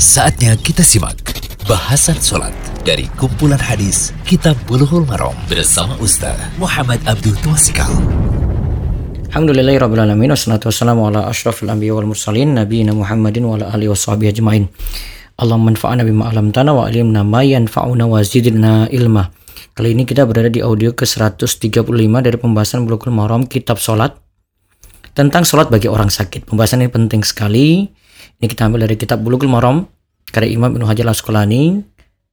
Saatnya kita simak bahasan sholat dari kumpulan hadis Kitab Bulughul Maram bersama Ustaz Muhammad Abdul Twasikal. Alhamdulillahirrahmanirrahim Wassalatu wassalamu ala ashrafil anbiya wal mursalin Nabiina Muhammadin wa ala alihi wa sahbihi ajma'in Allahumma manfa'na bima alamtana wa alimna ma yanfa'una wa zidna ilma Kali ini kita berada di audio ke-135 dari pembahasan Bulughul Maram Kitab Salat tentang salat bagi orang sakit. Pembahasan ini penting sekali. Ini kita ambil dari kitab Bulughul Maram karya Imam Ibnu Hajar Al-Asqalani,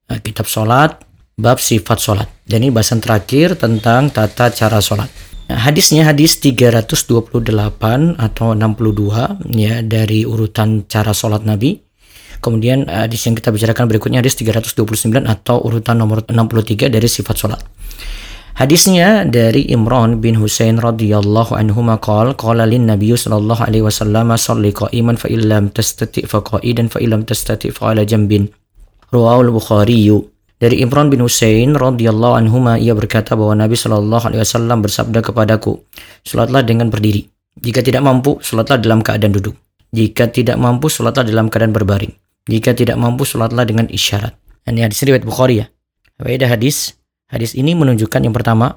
eh, kitab salat, bab sifat salat. Dan ini bahasan terakhir tentang tata cara salat. Nah, hadisnya hadis 328 atau 62 ya dari urutan cara salat Nabi. Kemudian eh, hadis yang kita bicarakan berikutnya hadis 329 atau urutan nomor 63 dari sifat sholat. Hadisnya dari Imran bin Husain radhiyallahu anhu maqal qala lin sallallahu alaihi wasallam shalli qa'iman fa illam tastati fa qa'idan fa illam tastati fa ala jambin. Rawahu al-Bukhari. Dari Imran bin Husain radhiyallahu anhu ia berkata bahwa Nabi sallallahu alaihi wasallam bersabda kepadaku, "Salatlah dengan berdiri. Jika tidak mampu, salatlah dalam keadaan duduk. Jika tidak mampu, salatlah dalam keadaan berbaring." Jika tidak mampu, sholatlah dengan isyarat. Ini hadis riwayat Bukhari ya. Faedah hadis. Hadis ini menunjukkan yang pertama,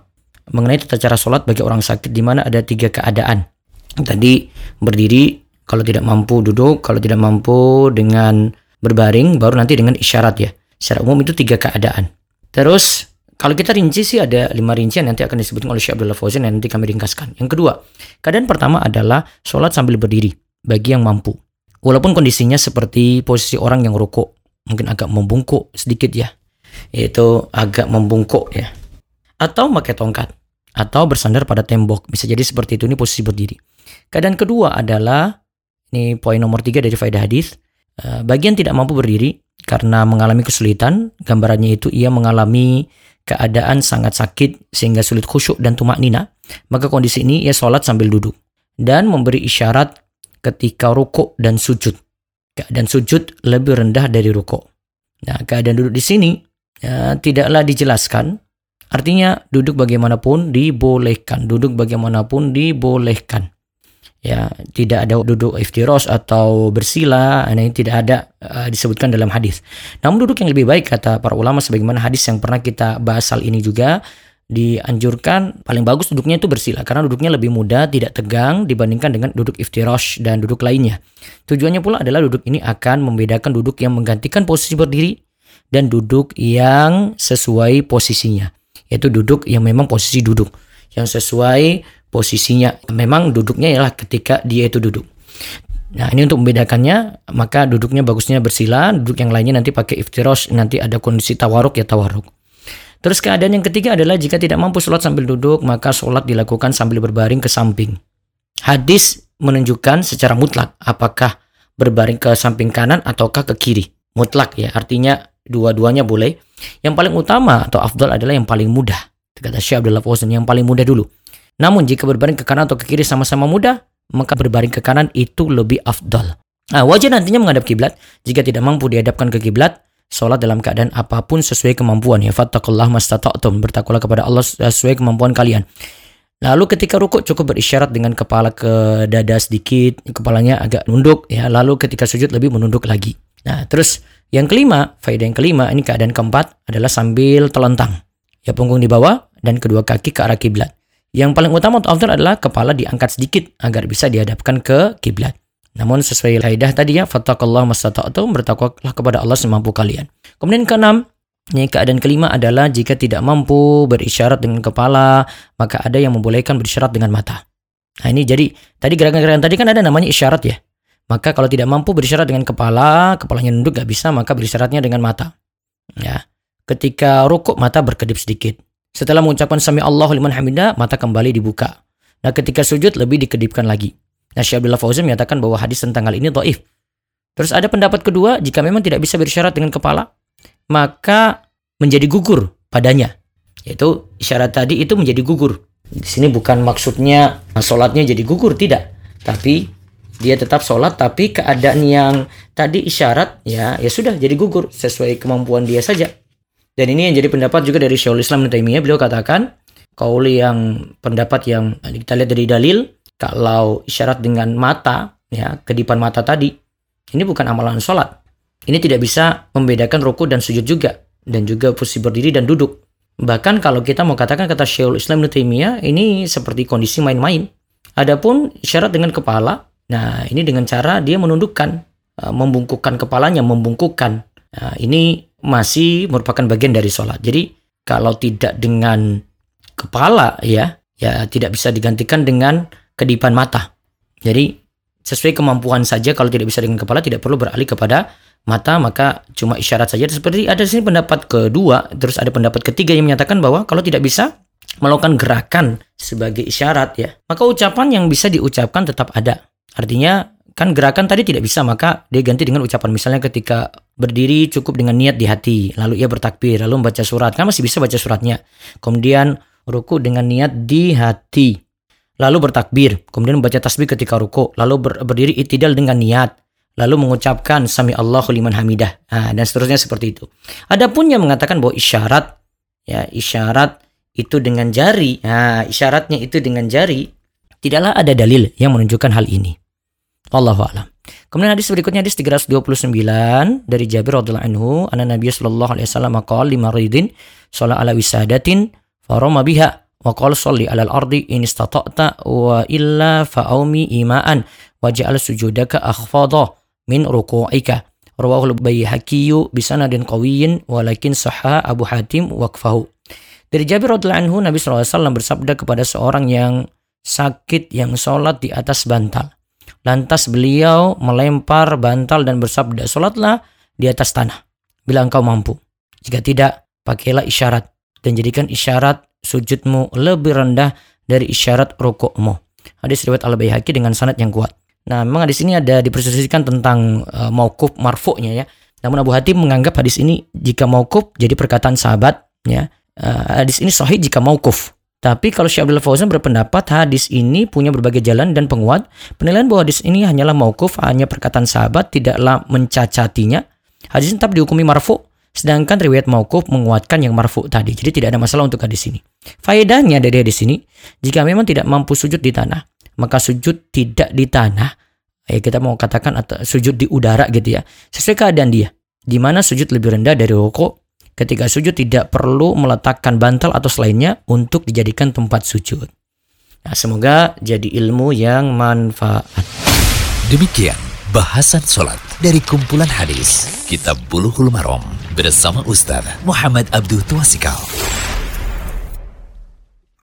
mengenai tata cara sholat bagi orang sakit di mana ada tiga keadaan. Tadi berdiri, kalau tidak mampu duduk, kalau tidak mampu dengan berbaring, baru nanti dengan isyarat ya. Secara umum itu tiga keadaan. Terus kalau kita rinci sih ada lima rincian nanti akan disebutkan oleh Syekh Abdullah Fauzan yang nanti kami ringkaskan. Yang kedua, keadaan pertama adalah sholat sambil berdiri bagi yang mampu. Walaupun kondisinya seperti posisi orang yang rukuk, mungkin agak membungkuk sedikit ya. Yaitu agak membungkuk ya. Atau pakai tongkat atau bersandar pada tembok. Bisa jadi seperti itu ini posisi berdiri. Keadaan kedua adalah ini poin nomor tiga dari faedah hadis. Eh, bagian tidak mampu berdiri karena mengalami kesulitan. Gambarannya itu ia mengalami keadaan sangat sakit sehingga sulit khusyuk dan tumak nina. Maka kondisi ini ia sholat sambil duduk dan memberi isyarat ketika rukuk dan sujud. Keadaan sujud lebih rendah dari rukuk. Nah, keadaan duduk di sini ya, tidaklah dijelaskan. Artinya duduk bagaimanapun dibolehkan, duduk bagaimanapun dibolehkan. Ya, tidak ada duduk iftiros atau bersila, ini tidak ada uh, disebutkan dalam hadis. Namun duduk yang lebih baik kata para ulama sebagaimana hadis yang pernah kita bahas hal ini juga dianjurkan paling bagus duduknya itu bersila karena duduknya lebih mudah, tidak tegang dibandingkan dengan duduk iftirosh dan duduk lainnya. Tujuannya pula adalah duduk ini akan membedakan duduk yang menggantikan posisi berdiri dan duduk yang sesuai posisinya. Yaitu duduk yang memang posisi duduk yang sesuai posisinya. Memang duduknya ialah ketika dia itu duduk. Nah ini untuk membedakannya maka duduknya bagusnya bersila, duduk yang lainnya nanti pakai iftirosh, nanti ada kondisi tawaruk ya tawaruk. Terus keadaan yang ketiga adalah jika tidak mampu sholat sambil duduk, maka sholat dilakukan sambil berbaring ke samping. Hadis menunjukkan secara mutlak apakah berbaring ke samping kanan ataukah ke kiri. Mutlak ya, artinya dua-duanya boleh. Yang paling utama atau afdal adalah yang paling mudah. Kata Syekh Abdullah Fauzan yang paling mudah dulu. Namun jika berbaring ke kanan atau ke kiri sama-sama mudah, maka berbaring ke kanan itu lebih afdal. Nah, wajah nantinya menghadap kiblat. Jika tidak mampu dihadapkan ke kiblat, Sholat dalam keadaan apa pun sesuai kemampuan ya. Fattakullah mastata'tum. Bertakwalah kepada Allah sesuai kemampuan kalian. Lalu ketika rukuk cukup berisyarat dengan kepala ke dada sedikit, kepalanya agak nunduk ya. Lalu ketika sujud lebih menunduk lagi. Nah, terus yang kelima, faedah yang kelima ini keadaan keempat adalah sambil telentang. Ya punggung di bawah dan kedua kaki ke arah kiblat. Yang paling utama untuk afdal adalah kepala diangkat sedikit agar bisa dihadapkan ke kiblat. Namun sesuai kaidah tadi ya, fattakallah mastata'tum, bertakwalah kepada Allah semampu kalian. Kemudian keenam, ini keadaan kelima adalah jika tidak mampu berisyarat dengan kepala, maka ada yang membolehkan berisyarat dengan mata. Nah ini jadi, tadi gerakan-gerakan tadi kan ada namanya isyarat ya. Maka kalau tidak mampu berisyarat dengan kepala, kepalanya nunduk gak bisa, maka berisyaratnya dengan mata. Ya. Ketika rukuk mata berkedip sedikit. Setelah mengucapkan sami Allahu liman hamidah, mata kembali dibuka. Nah, ketika sujud lebih dikedipkan lagi. Nah, Syekh Abdullah Fauzan menyatakan bahwa hadis tentang hal ini dhaif. Terus ada pendapat kedua, jika memang tidak bisa bersyarat dengan kepala, maka menjadi gugur padanya. Yaitu isyarat tadi itu menjadi gugur. Di sini bukan maksudnya sholatnya jadi gugur, tidak. Tapi dia tetap sholat, tapi keadaan yang tadi isyarat, ya ya sudah jadi gugur sesuai kemampuan dia saja. Dan ini yang jadi pendapat juga dari Syekhul Islam Taimiyah. Beliau katakan, kauli yang pendapat yang kita lihat dari dalil, kalau isyarat dengan mata, ya kedipan mata tadi, ini bukan amalan sholat. Ini tidak bisa membedakan ruku dan sujud juga. Dan juga posisi berdiri dan duduk. Bahkan kalau kita mau katakan kata Syekhul Islam Ibnu ini seperti kondisi main-main. Adapun syarat dengan kepala, nah ini dengan cara dia menundukkan, uh, membungkukkan kepalanya, membungkukkan. Nah, ini masih merupakan bagian dari sholat. Jadi kalau tidak dengan kepala ya, ya tidak bisa digantikan dengan kedipan mata. Jadi sesuai kemampuan saja kalau tidak bisa dengan kepala tidak perlu beralih kepada mata maka cuma isyarat saja seperti ada sini pendapat kedua terus ada pendapat ketiga yang menyatakan bahwa kalau tidak bisa melakukan gerakan sebagai isyarat ya maka ucapan yang bisa diucapkan tetap ada artinya kan gerakan tadi tidak bisa maka dia ganti dengan ucapan. Misalnya ketika berdiri cukup dengan niat di hati lalu ia bertakbir lalu membaca surat. Kan masih bisa baca suratnya. Kemudian ruku dengan niat di hati lalu bertakbir. Kemudian membaca tasbih ketika ruku lalu ber berdiri itidal dengan niat lalu mengucapkan sami Allahu liman hamidah. Nah, dan seterusnya seperti itu. Adapun yang mengatakan bahwa isyarat ya isyarat itu dengan jari, nah, isyaratnya itu dengan jari tidaklah ada dalil yang menunjukkan hal ini. Allahu a'lam. Kemudian hadis berikutnya hadis 329 dari Jabir radhiyallahu anhu, anna Nabi sallallahu alaihi wasallam qala lima ridin shala ala wisadatin farama biha wa qala shalli ala al-ardi in istata'ta wa illa fa'aumi ima'an waj'al sujudaka akhfadha min ruku'ika. Rawahul Baihaqi bisanadin qawiyyin walakin sahha Abu Hatim waqfahu. Dari Jabir radhiyallahu anhu Nabi SAW bersabda kepada seorang yang sakit yang sholat di atas bantal. Lantas beliau melempar bantal dan bersabda, sholatlah di atas tanah. Bila engkau mampu. Jika tidak, pakailah isyarat. Dan jadikan isyarat sujudmu lebih rendah dari isyarat rukukmu. Hadis riwayat Al-Baihaqi dengan sanad yang kuat. Nah, memang di sini ada diperselisihkan tentang uh, maukuf marfu'nya ya. Namun Abu Hatim menganggap hadis ini jika maukuf jadi perkataan sahabat ya. Uh, hadis ini sahih jika maukuf. Tapi kalau Syekh Abdul Fauzan berpendapat hadis ini punya berbagai jalan dan penguat, penilaian bahwa hadis ini hanyalah maukuf, hanya perkataan sahabat, tidaklah mencacatinya. Hadis tetap dihukumi marfu, sedangkan riwayat maukuf menguatkan yang marfu tadi. Jadi tidak ada masalah untuk hadis ini. Faedahnya dari hadis ini, jika memang tidak mampu sujud di tanah, maka sujud tidak di tanah ya kita mau katakan atau sujud di udara gitu ya sesuai keadaan dia di mana sujud lebih rendah dari rokok ketika sujud tidak perlu meletakkan bantal atau selainnya untuk dijadikan tempat sujud. Nah, semoga jadi ilmu yang manfaat. Demikian bahasan sholat dari kumpulan hadis kitab buluhul marom bersama Ustaz Muhammad Abdul Tuasikal